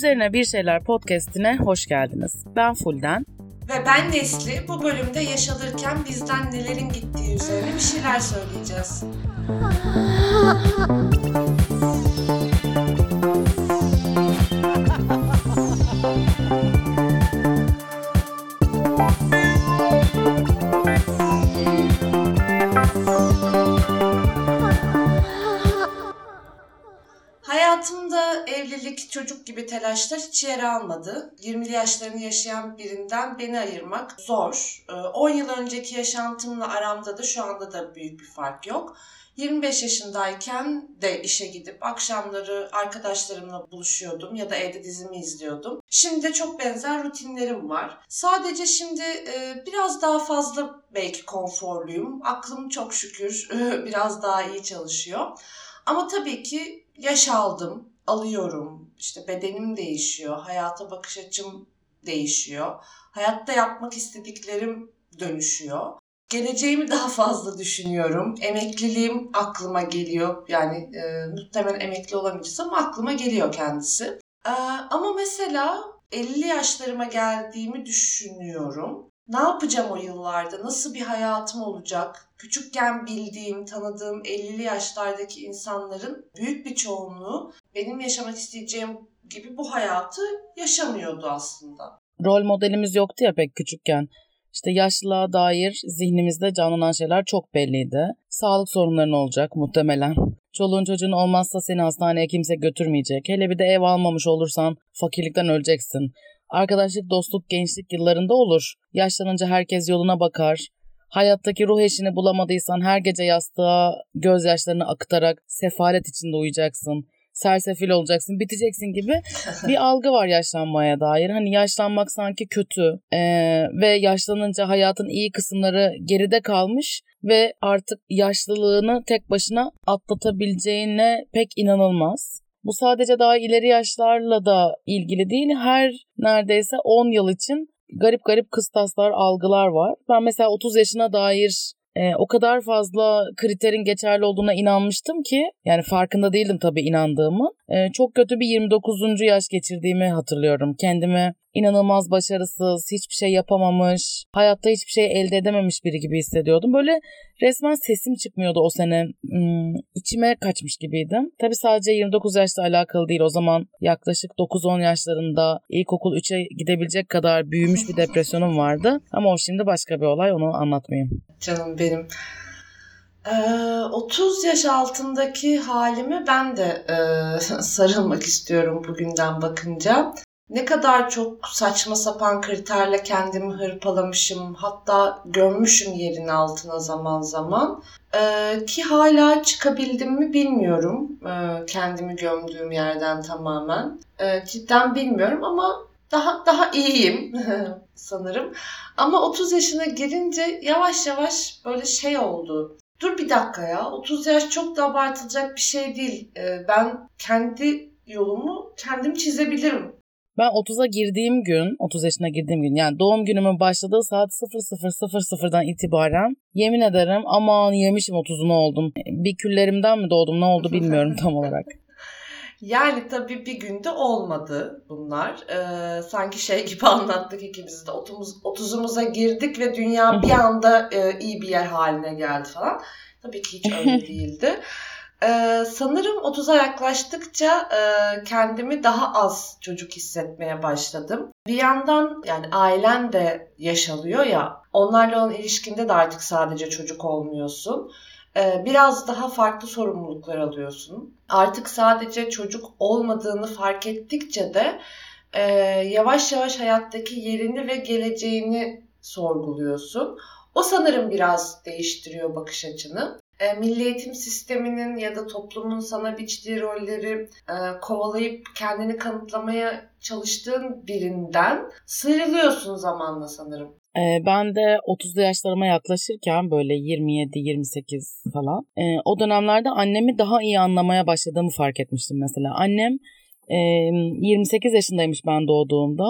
Üzerine Bir Şeyler Podcast'ine hoş geldiniz. Ben Fulden. Ve ben Nesli. Bu bölümde yaşalırken bizden nelerin gittiği üzerine bir şeyler söyleyeceğiz. Gibi telaşlar hiç yer almadı. 20'li yaşlarını yaşayan birinden beni ayırmak zor. 10 ee, yıl önceki yaşantımla aramda da şu anda da büyük bir fark yok. 25 yaşındayken de işe gidip akşamları arkadaşlarımla buluşuyordum ya da evde dizimi izliyordum. Şimdi de çok benzer rutinlerim var. Sadece şimdi e, biraz daha fazla belki konforluyum. Aklım çok şükür biraz daha iyi çalışıyor. Ama tabii ki yaş aldım, alıyorum. İşte bedenim değişiyor, hayata bakış açım değişiyor. Hayatta yapmak istediklerim dönüşüyor. Geleceğimi daha fazla düşünüyorum. Emekliliğim aklıma geliyor. Yani e, muhtemelen emekli olamayacağız ama aklıma geliyor kendisi. E, ama mesela 50 yaşlarıma geldiğimi düşünüyorum. Ne yapacağım o yıllarda? Nasıl bir hayatım olacak? Küçükken bildiğim, tanıdığım 50'li yaşlardaki insanların büyük bir çoğunluğu benim yaşamak isteyeceğim gibi bu hayatı yaşamıyordu aslında. Rol modelimiz yoktu ya pek küçükken. İşte yaşlılığa dair zihnimizde canlanan şeyler çok belliydi. Sağlık sorunların olacak muhtemelen. Çoluğun çocuğun olmazsa seni hastaneye kimse götürmeyecek. Hele bir de ev almamış olursan fakirlikten öleceksin. Arkadaşlık, dostluk, gençlik yıllarında olur. Yaşlanınca herkes yoluna bakar. Hayattaki ruh eşini bulamadıysan her gece yastığa gözyaşlarını akıtarak sefalet içinde uyuyacaksın. Sersefil olacaksın, biteceksin gibi bir algı var yaşlanmaya dair. Hani yaşlanmak sanki kötü ee, ve yaşlanınca hayatın iyi kısımları geride kalmış ve artık yaşlılığını tek başına atlatabileceğine pek inanılmaz. Bu sadece daha ileri yaşlarla da ilgili değil. Her neredeyse 10 yıl için garip garip kıstaslar, algılar var. Ben mesela 30 yaşına dair e, o kadar fazla kriterin geçerli olduğuna inanmıştım ki yani farkında değildim tabii inandığımı. E, çok kötü bir 29. yaş geçirdiğimi hatırlıyorum. Kendimi inanılmaz başarısız, hiçbir şey yapamamış, hayatta hiçbir şey elde edememiş biri gibi hissediyordum. Böyle resmen sesim çıkmıyordu o sene. Hmm, içime kaçmış gibiydim. Tabii sadece 29 yaşla alakalı değil. O zaman yaklaşık 9-10 yaşlarında ilkokul 3'e gidebilecek kadar büyümüş bir depresyonum vardı. Ama o şimdi başka bir olay. Onu anlatmayayım. Canım benim. Ee, 30 yaş altındaki halimi ben de e, sarılmak istiyorum bugünden bakınca ne kadar çok saçma sapan kriterle kendimi hırpalamışım hatta gömmüşüm yerin altına zaman zaman. Ee, ki hala çıkabildim mi bilmiyorum ee, kendimi gömdüğüm yerden tamamen. Ee, cidden bilmiyorum ama daha daha iyiyim sanırım. Ama 30 yaşına girince yavaş yavaş böyle şey oldu. Dur bir dakika ya 30 yaş çok da abartılacak bir şey değil. Ee, ben kendi yolumu kendim çizebilirim ben 30'a girdiğim gün, 30 yaşına girdiğim gün yani doğum günümün başladığı saat 00.00'dan itibaren yemin ederim aman yemişim 30'unu oldum. Bir küllerimden mi doğdum ne oldu bilmiyorum tam olarak. Yani tabii bir günde olmadı bunlar. Ee, sanki şey gibi anlattık ikimiz de 30, 30'umuza girdik ve dünya bir anda e, iyi bir yer haline geldi falan. Tabii ki hiç öyle değildi. Ee, sanırım 30'a yaklaştıkça e, kendimi daha az çocuk hissetmeye başladım. Bir yandan yani ailen de yaşalıyor ya onlarla olan ilişkinde de artık sadece çocuk olmuyorsun. Ee, biraz daha farklı sorumluluklar alıyorsun. Artık sadece çocuk olmadığını fark ettikçe de e, yavaş yavaş hayattaki yerini ve geleceğini sorguluyorsun. O sanırım biraz değiştiriyor bakış açını e, milli eğitim sisteminin ya da toplumun sana biçtiği rolleri e, kovalayıp kendini kanıtlamaya çalıştığın birinden sıyrılıyorsun zamanla sanırım. E, ben de 30'lu yaşlarıma yaklaşırken böyle 27-28 falan e, o dönemlerde annemi daha iyi anlamaya başladığımı fark etmiştim mesela. Annem 28 yaşındaymış ben doğduğumda.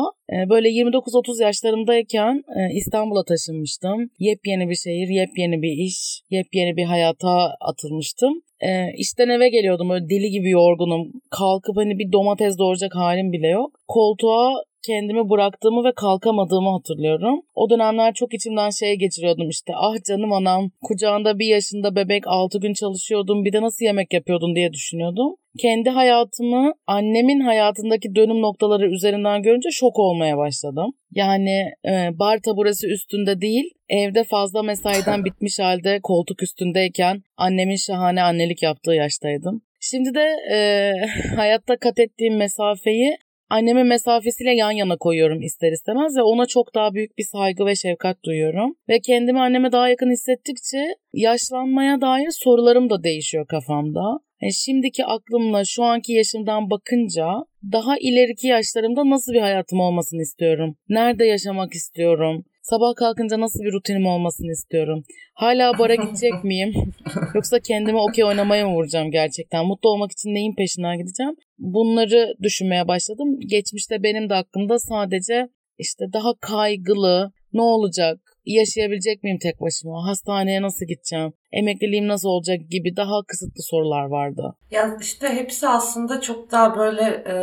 Böyle 29-30 yaşlarımdayken İstanbul'a taşınmıştım. Yepyeni bir şehir, yepyeni bir iş, yepyeni bir hayata atılmıştım. e, işten eve geliyordum böyle deli gibi yorgunum. Kalkıp hani bir domates doğrayacak halim bile yok. Koltuğa kendimi bıraktığımı ve kalkamadığımı hatırlıyorum. O dönemler çok içimden şey geçiriyordum işte ah canım anam kucağında bir yaşında bebek 6 gün çalışıyordum bir de nasıl yemek yapıyordun diye düşünüyordum. Kendi hayatımı annemin hayatındaki dönüm noktaları üzerinden görünce şok olmaya başladım. Yani e, bar taburesi üstünde değil evde fazla mesaiden bitmiş halde koltuk üstündeyken annemin şahane annelik yaptığı yaştaydım. Şimdi de e, hayatta kat ettiğim mesafeyi annemin mesafesiyle yan yana koyuyorum ister istemez ve ona çok daha büyük bir saygı ve şefkat duyuyorum. Ve kendimi anneme daha yakın hissettikçe yaşlanmaya dair sorularım da değişiyor kafamda. Yani şimdiki aklımla şu anki yaşımdan bakınca daha ileriki yaşlarımda nasıl bir hayatım olmasını istiyorum? Nerede yaşamak istiyorum? Sabah kalkınca nasıl bir rutinim olmasını istiyorum? Hala bara gidecek miyim? Yoksa kendime okey oynamaya mı vuracağım gerçekten? Mutlu olmak için neyin peşinden gideceğim? Bunları düşünmeye başladım. Geçmişte benim de aklımda sadece işte daha kaygılı, ne olacak, yaşayabilecek miyim tek başıma, hastaneye nasıl gideceğim, emekliliğim nasıl olacak gibi daha kısıtlı sorular vardı. Ya işte hepsi aslında çok daha böyle e,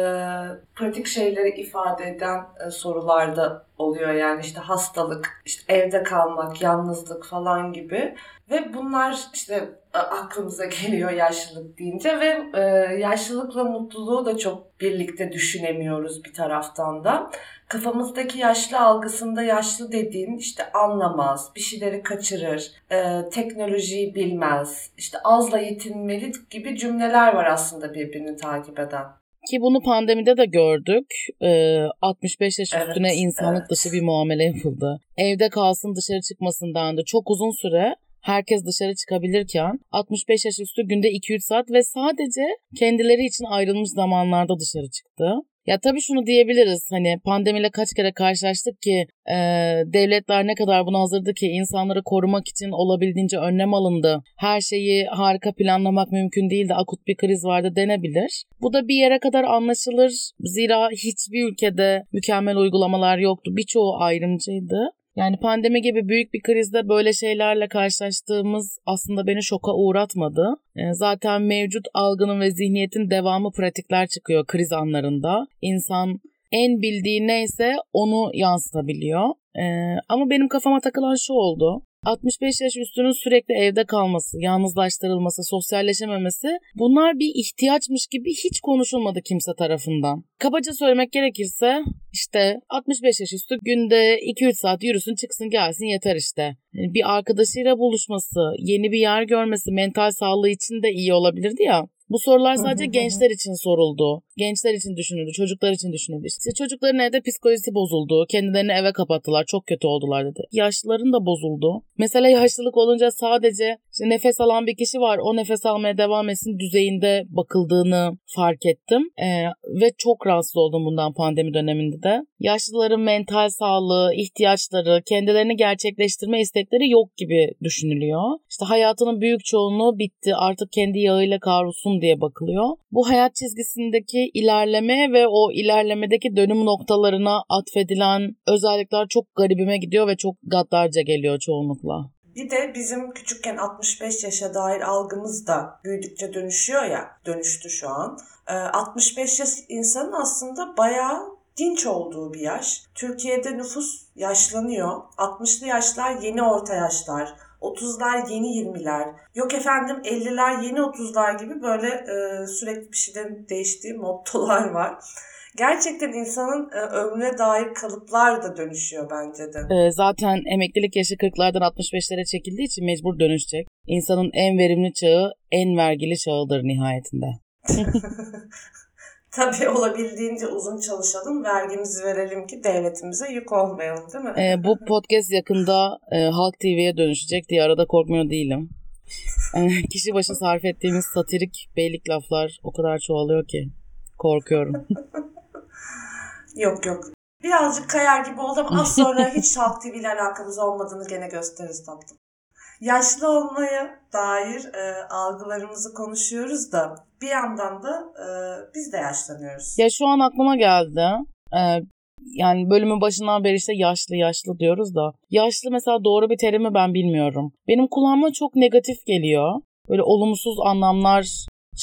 pratik şeyleri ifade eden e, sorularda oluyor. Yani işte hastalık, işte evde kalmak, yalnızlık falan gibi. Ve bunlar işte aklımıza geliyor yaşlılık deyince ve e, yaşlılıkla mutluluğu da çok birlikte düşünemiyoruz bir taraftan da. Kafamızdaki yaşlı algısında yaşlı dediğin işte anlamaz, bir şeyleri kaçırır, e, teknolojiyi bilmez, işte azla yetinmeli gibi cümleler var aslında birbirini takip eden. Ki bunu pandemide de gördük. Ee, 65 yaş evet, üstüne insanlık evet. dışı bir muamele yapıldı. Evde kalsın dışarı çıkmasından da çok uzun süre herkes dışarı çıkabilirken 65 yaş üstü günde 2-3 saat ve sadece kendileri için ayrılmış zamanlarda dışarı çıktı. Ya tabii şunu diyebiliriz hani pandemiyle kaç kere karşılaştık ki e, devletler ne kadar buna hazırdı ki insanları korumak için olabildiğince önlem alındı. Her şeyi harika planlamak mümkün değildi akut bir kriz vardı denebilir. Bu da bir yere kadar anlaşılır zira hiçbir ülkede mükemmel uygulamalar yoktu birçoğu ayrımcıydı. Yani pandemi gibi büyük bir krizde böyle şeylerle karşılaştığımız aslında beni şoka uğratmadı. Ee, zaten mevcut algının ve zihniyetin devamı pratikler çıkıyor kriz anlarında. İnsan en bildiği neyse onu yansıtabiliyor. Ee, ama benim kafama takılan şu oldu. 65 yaş üstünün sürekli evde kalması, yalnızlaştırılması, sosyalleşememesi bunlar bir ihtiyaçmış gibi hiç konuşulmadı kimse tarafından. Kabaca söylemek gerekirse işte 65 yaş üstü günde 2-3 saat yürüsün çıksın gelsin yeter işte. Bir arkadaşıyla buluşması, yeni bir yer görmesi mental sağlığı için de iyi olabilirdi ya. Bu sorular sadece gençler için soruldu. Gençler için düşünüldü, çocuklar için düşünüldü. İşte çocukların evde psikolojisi bozuldu, kendilerini eve kapattılar, çok kötü oldular dedi. Yaşlıların da bozuldu. Mesela yaşlılık olunca sadece işte nefes alan bir kişi var, o nefes almaya devam etsin düzeyinde bakıldığını fark ettim. Ee, ve çok rahatsız oldum bundan pandemi döneminde de. Yaşlıların mental sağlığı, ihtiyaçları, kendilerini gerçekleştirme istekleri yok gibi düşünülüyor. İşte hayatının büyük çoğunluğu bitti, artık kendi yağıyla kavrulsun diye bakılıyor. Bu hayat çizgisindeki ilerleme ve o ilerlemedeki dönüm noktalarına atfedilen özellikler çok garibime gidiyor ve çok gaddarca geliyor çoğunlukla. Bir de bizim küçükken 65 yaşa dair algımız da büyüdükçe dönüşüyor ya, dönüştü şu an. 65 ee, yaş insanın aslında bayağı dinç olduğu bir yaş. Türkiye'de nüfus yaşlanıyor. 60'lı yaşlar yeni orta yaşlar. 30'lar yeni 20'ler, yok efendim 50'ler yeni 30'lar gibi böyle e, sürekli bir şeylerin değiştiği mottolar var. Gerçekten insanın e, ömrüne dair kalıplar da dönüşüyor bence de. E, zaten emeklilik yaşı 40'lardan 65'lere çekildiği için mecbur dönüşecek. İnsanın en verimli çağı en vergili çağıdır nihayetinde. Tabii olabildiğince uzun çalışalım, vergimizi verelim ki devletimize yük olmayalım değil mi? E, bu podcast yakında e, Halk TV'ye dönüşecek diye arada korkmuyor değilim. E, kişi başı sarf ettiğimiz satirik beylik laflar o kadar çoğalıyor ki korkuyorum. yok yok. Birazcık kayar gibi oldu ama az sonra hiç Halk TV ile alakamız olmadığını gene gösteririz tatlım yaşlı olmaya dair e, algılarımızı konuşuyoruz da bir yandan da e, biz de yaşlanıyoruz. Ya şu an aklıma geldi. Ee, yani bölümün başından beri işte yaşlı yaşlı diyoruz da. Yaşlı mesela doğru bir terimi ben bilmiyorum. Benim kulağıma çok negatif geliyor. böyle olumsuz anlamlar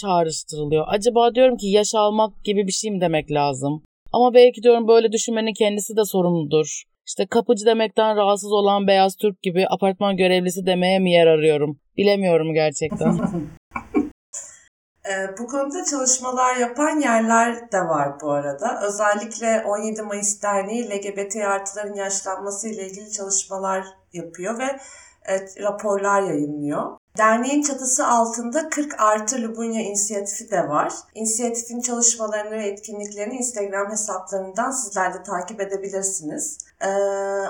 çağrıştırılıyor. Acaba diyorum ki yaş almak gibi bir şey mi demek lazım? Ama belki diyorum böyle düşünmenin kendisi de sorumludur. İşte kapıcı demekten rahatsız olan beyaz Türk gibi apartman görevlisi demeye mi yer arıyorum? Bilemiyorum gerçekten. E, bu konuda çalışmalar yapan yerler de var bu arada. Özellikle 17 Mayıs Derneği LGBT artıların yaşlanması ile ilgili çalışmalar yapıyor ve e, raporlar yayınlıyor. Derneğin çatısı altında 40 artı Lubunya inisiyatifi de var. İnisiyatifin çalışmalarını ve etkinliklerini Instagram hesaplarından sizler de takip edebilirsiniz.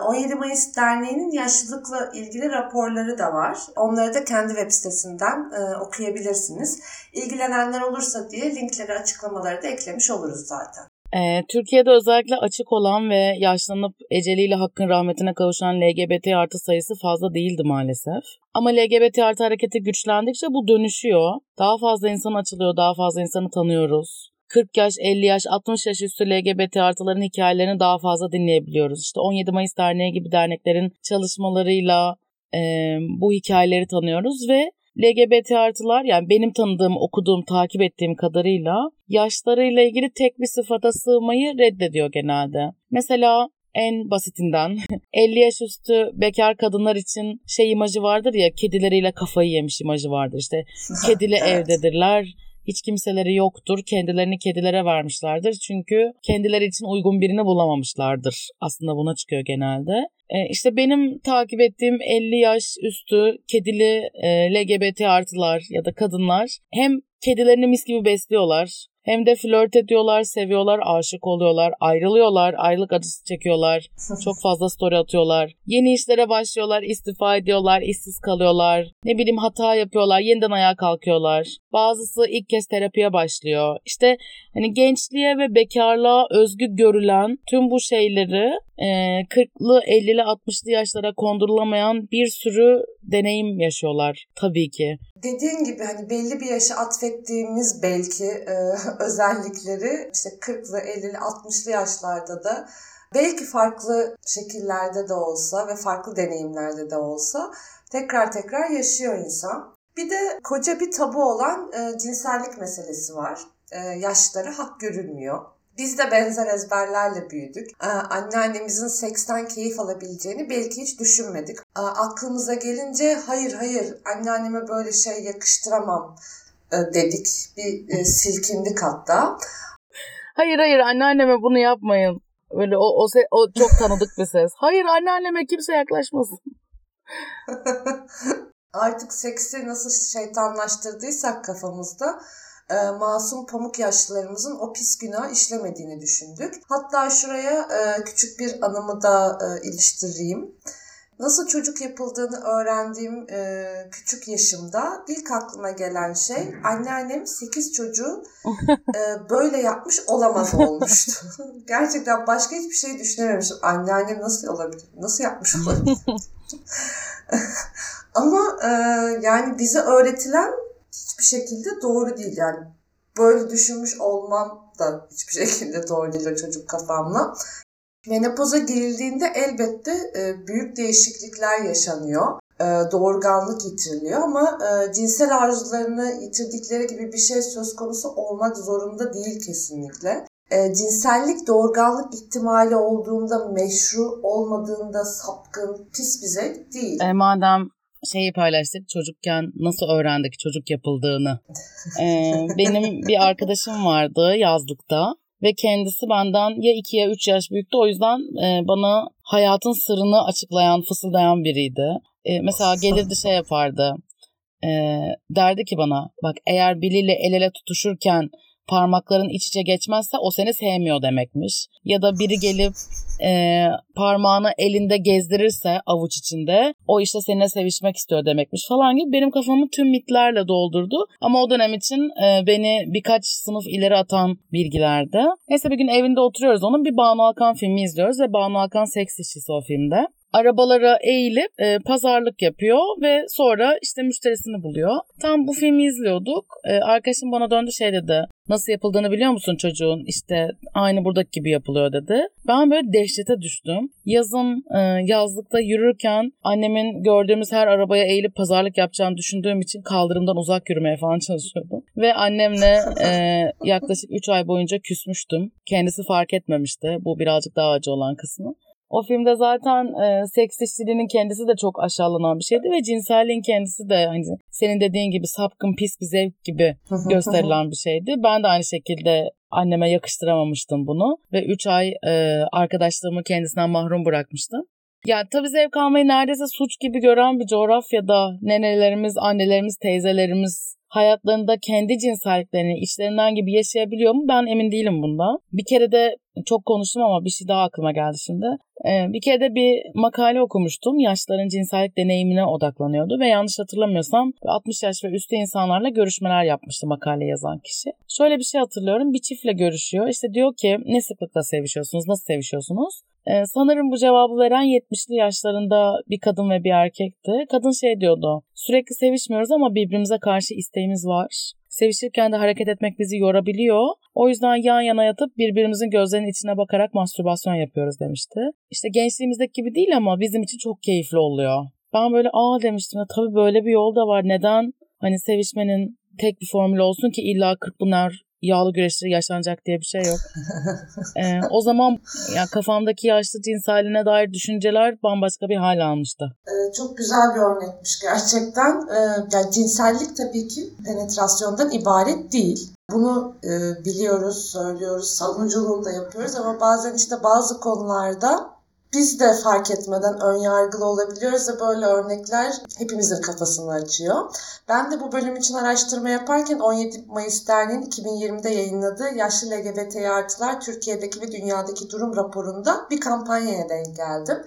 17 ee, Mayıs Derneği'nin yaşlılıkla ilgili raporları da var. Onları da kendi web sitesinden e, okuyabilirsiniz. İlgilenenler olursa diye linkleri açıklamaları da eklemiş oluruz zaten. Ee, Türkiye'de özellikle açık olan ve yaşlanıp eceliyle hakkın rahmetine kavuşan LGBT artı sayısı fazla değildi maalesef. Ama LGBT artı hareketi güçlendikçe bu dönüşüyor. Daha fazla insan açılıyor, daha fazla insanı tanıyoruz. 40 yaş, 50 yaş, 60 yaş üstü LGBT artıların hikayelerini daha fazla dinleyebiliyoruz. İşte 17 Mayıs Derneği gibi derneklerin çalışmalarıyla e, bu hikayeleri tanıyoruz ve LGBT artılar yani benim tanıdığım, okuduğum, takip ettiğim kadarıyla yaşlarıyla ilgili tek bir sıfata sığmayı reddediyor genelde. Mesela en basitinden 50 yaş üstü bekar kadınlar için şey imajı vardır ya kedileriyle kafayı yemiş imajı vardır. İşte kedili evet. evdedirler hiç kimseleri yoktur. Kendilerini kedilere vermişlerdir. Çünkü kendileri için uygun birini bulamamışlardır. Aslında buna çıkıyor genelde. E, işte benim takip ettiğim 50 yaş üstü kedili e, LGBT artılar ya da kadınlar hem kedilerini mis gibi besliyorlar hem de flört ediyorlar, seviyorlar, aşık oluyorlar, ayrılıyorlar, ayrılık acısı çekiyorlar. Çok fazla story atıyorlar. Yeni işlere başlıyorlar, istifa ediyorlar, işsiz kalıyorlar. Ne bileyim hata yapıyorlar, yeniden ayağa kalkıyorlar. Bazısı ilk kez terapiye başlıyor. İşte hani gençliğe ve bekarlığa özgü görülen tüm bu şeyleri e, 40'lı, 50'li, 60'lı yaşlara kondurulamayan bir sürü deneyim yaşıyorlar tabii ki. Dediğin gibi hani belli bir yaşa atfettiğimiz belki e, özellikleri işte 40'lı, 50'li, 60'lı yaşlarda da belki farklı şekillerde de olsa ve farklı deneyimlerde de olsa tekrar tekrar yaşıyor insan. Bir de koca bir tabu olan e, cinsellik meselesi var. E, yaşları hak görülmüyor. Biz de benzer ezberlerle büyüdük. Ee, anneannemizin seksten keyif alabileceğini belki hiç düşünmedik. Ee, aklımıza gelince hayır hayır anneanneme böyle şey yakıştıramam e, dedik. Bir e, silkindik hatta. Hayır hayır anneanneme bunu yapmayın. Böyle o, o, o çok tanıdık bir ses. Hayır anneanneme kimse yaklaşmasın. Artık seksi nasıl şeytanlaştırdıysak kafamızda e, masum pamuk yaşlılarımızın o pis günah işlemediğini düşündük. Hatta şuraya e, küçük bir anımı da e, iliştireyim. Nasıl çocuk yapıldığını öğrendiğim e, küçük yaşımda ilk aklıma gelen şey anneannem 8 çocuğu e, böyle yapmış olamaz olmuştu. Gerçekten başka hiçbir şey düşünememiştim. Anneannem nasıl olabilir? Nasıl yapmış olabilir? Ama e, yani bize öğretilen hiçbir şekilde doğru değil. Yani böyle düşünmüş olmam da hiçbir şekilde doğru değil o çocuk kafamla. Menopoza girildiğinde elbette e, büyük değişiklikler yaşanıyor. E, doğurganlık yitiriliyor ama e, cinsel arzularını yitirdikleri gibi bir şey söz konusu olmak zorunda değil kesinlikle. Cinsellik doğurganlık ihtimali olduğunda meşru olmadığında sapkın, pis bir zevk değil. E, madem şeyi paylaştık çocukken nasıl öğrendik çocuk yapıldığını. Ee, benim bir arkadaşım vardı yazlıkta ve kendisi benden ya 2 ya 3 yaş büyüktü. O yüzden e, bana hayatın sırrını açıklayan, fısıldayan biriydi. E, mesela gelirdi şey yapardı. E, derdi ki bana bak eğer biriyle el ele tutuşurken parmakların iç içe geçmezse o seni sevmiyor demekmiş. Ya da biri gelip e, parmağını elinde gezdirirse avuç içinde o işte seninle sevişmek istiyor demekmiş falan gibi benim kafamı tüm mitlerle doldurdu. Ama o dönem için e, beni birkaç sınıf ileri atan bilgilerdi. Neyse bir gün evinde oturuyoruz onun bir Banu Hakan filmi izliyoruz ve Banu Hakan seks işçisi o filmde. Arabalara eğilip e, pazarlık yapıyor ve sonra işte müşterisini buluyor. Tam bu filmi izliyorduk. E, arkadaşım bana döndü şey dedi. Nasıl yapıldığını biliyor musun çocuğun? İşte aynı buradaki gibi yapılıyor dedi. Ben böyle dehşete düştüm. Yazın e, yazlıkta yürürken annemin gördüğümüz her arabaya eğilip pazarlık yapacağını düşündüğüm için kaldırımdan uzak yürümeye falan çalışıyordum. Ve annemle e, yaklaşık 3 ay boyunca küsmüştüm. Kendisi fark etmemişti. Bu birazcık daha acı olan kısmı. O filmde zaten e, seks işçiliğinin kendisi de çok aşağılanan bir şeydi ve cinselliğin kendisi de hani senin dediğin gibi sapkın pis bir zevk gibi gösterilen bir şeydi. Ben de aynı şekilde anneme yakıştıramamıştım bunu ve 3 ay e, arkadaşlığımı kendisinden mahrum bırakmıştım. Ya tabii zevk almayı neredeyse suç gibi gören bir coğrafyada nenelerimiz, annelerimiz, teyzelerimiz hayatlarında kendi cinselliklerini içlerinden gibi yaşayabiliyor mu? Ben emin değilim bundan. Bir kere de çok konuştum ama bir şey daha aklıma geldi şimdi. Ee, bir kere de bir makale okumuştum. Yaşların cinsellik deneyimine odaklanıyordu ve yanlış hatırlamıyorsam 60 yaş ve üstü insanlarla görüşmeler yapmıştı makale yazan kişi. Şöyle bir şey hatırlıyorum. Bir çiftle görüşüyor. İşte diyor ki ne sıklıkla sevişiyorsunuz, nasıl sevişiyorsunuz? Ee, sanırım bu cevabı veren 70'li yaşlarında bir kadın ve bir erkekti. Kadın şey diyordu. Sürekli sevişmiyoruz ama birbirimize karşı isteğimiz var. Sevişirken de hareket etmek bizi yorabiliyor. O yüzden yan yana yatıp birbirimizin gözlerinin içine bakarak mastürbasyon yapıyoruz demişti. İşte gençliğimizdeki gibi değil ama bizim için çok keyifli oluyor. Ben böyle aa demiştim ya tabii böyle bir yol da var. Neden hani sevişmenin tek bir formül olsun ki illa Kırkpınar yağlı güreşleri yaşanacak diye bir şey yok. ee, o zaman ya kafamdaki yaşlı cinselliğine dair düşünceler bambaşka bir hal almıştı. Ee, çok güzel bir örnekmiş gerçekten. Ee, yani cinsellik tabii ki penetrasyondan ibaret değil. Bunu e, biliyoruz, söylüyoruz, savunuculuğunu da yapıyoruz ama bazen işte bazı konularda biz de fark etmeden ön yargılı olabiliyoruz ve böyle örnekler hepimizin kafasını açıyor. Ben de bu bölüm için araştırma yaparken 17 Mayıs Derneği'nin 2020'de yayınladığı Yaşlı LGBT artılar Türkiye'deki ve dünyadaki durum raporunda bir kampanyaya denk geldim.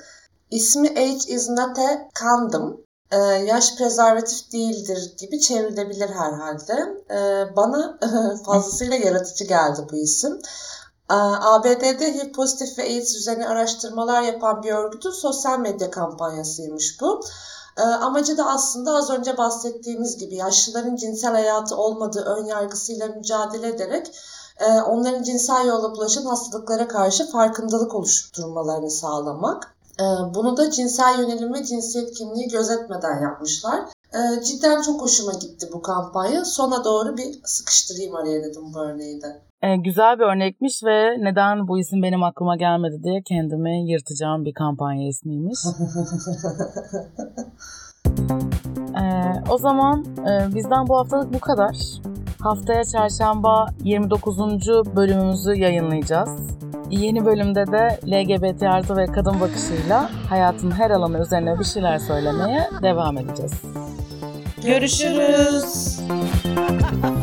İsmi Age is not a condom. Ee, yaş prezervatif değildir gibi çevrilebilir herhalde. Ee, bana fazlasıyla yaratıcı geldi bu isim. ABD'de HIV pozitif ve AIDS üzerine araştırmalar yapan bir örgütün sosyal medya kampanyasıymış bu. Amacı da aslında az önce bahsettiğimiz gibi yaşlıların cinsel hayatı olmadığı ön yargısıyla mücadele ederek onların cinsel yolla bulaşan hastalıklara karşı farkındalık oluşturmalarını sağlamak. Bunu da cinsel yönelim ve cinsiyet kimliği gözetmeden yapmışlar. Cidden çok hoşuma gitti bu kampanya. Sona doğru bir sıkıştırayım araya dedim bu örneği de. Ee, güzel bir örnekmiş ve neden bu isim benim aklıma gelmedi diye kendimi yırtacağım bir kampanya ismiymiş. ee, o zaman e, bizden bu haftalık bu kadar. Haftaya çarşamba 29. bölümümüzü yayınlayacağız. Yeni bölümde de LGBT artı ve kadın bakışıyla hayatın her alanı üzerine bir şeyler söylemeye devam edeceğiz. Görüşürüz.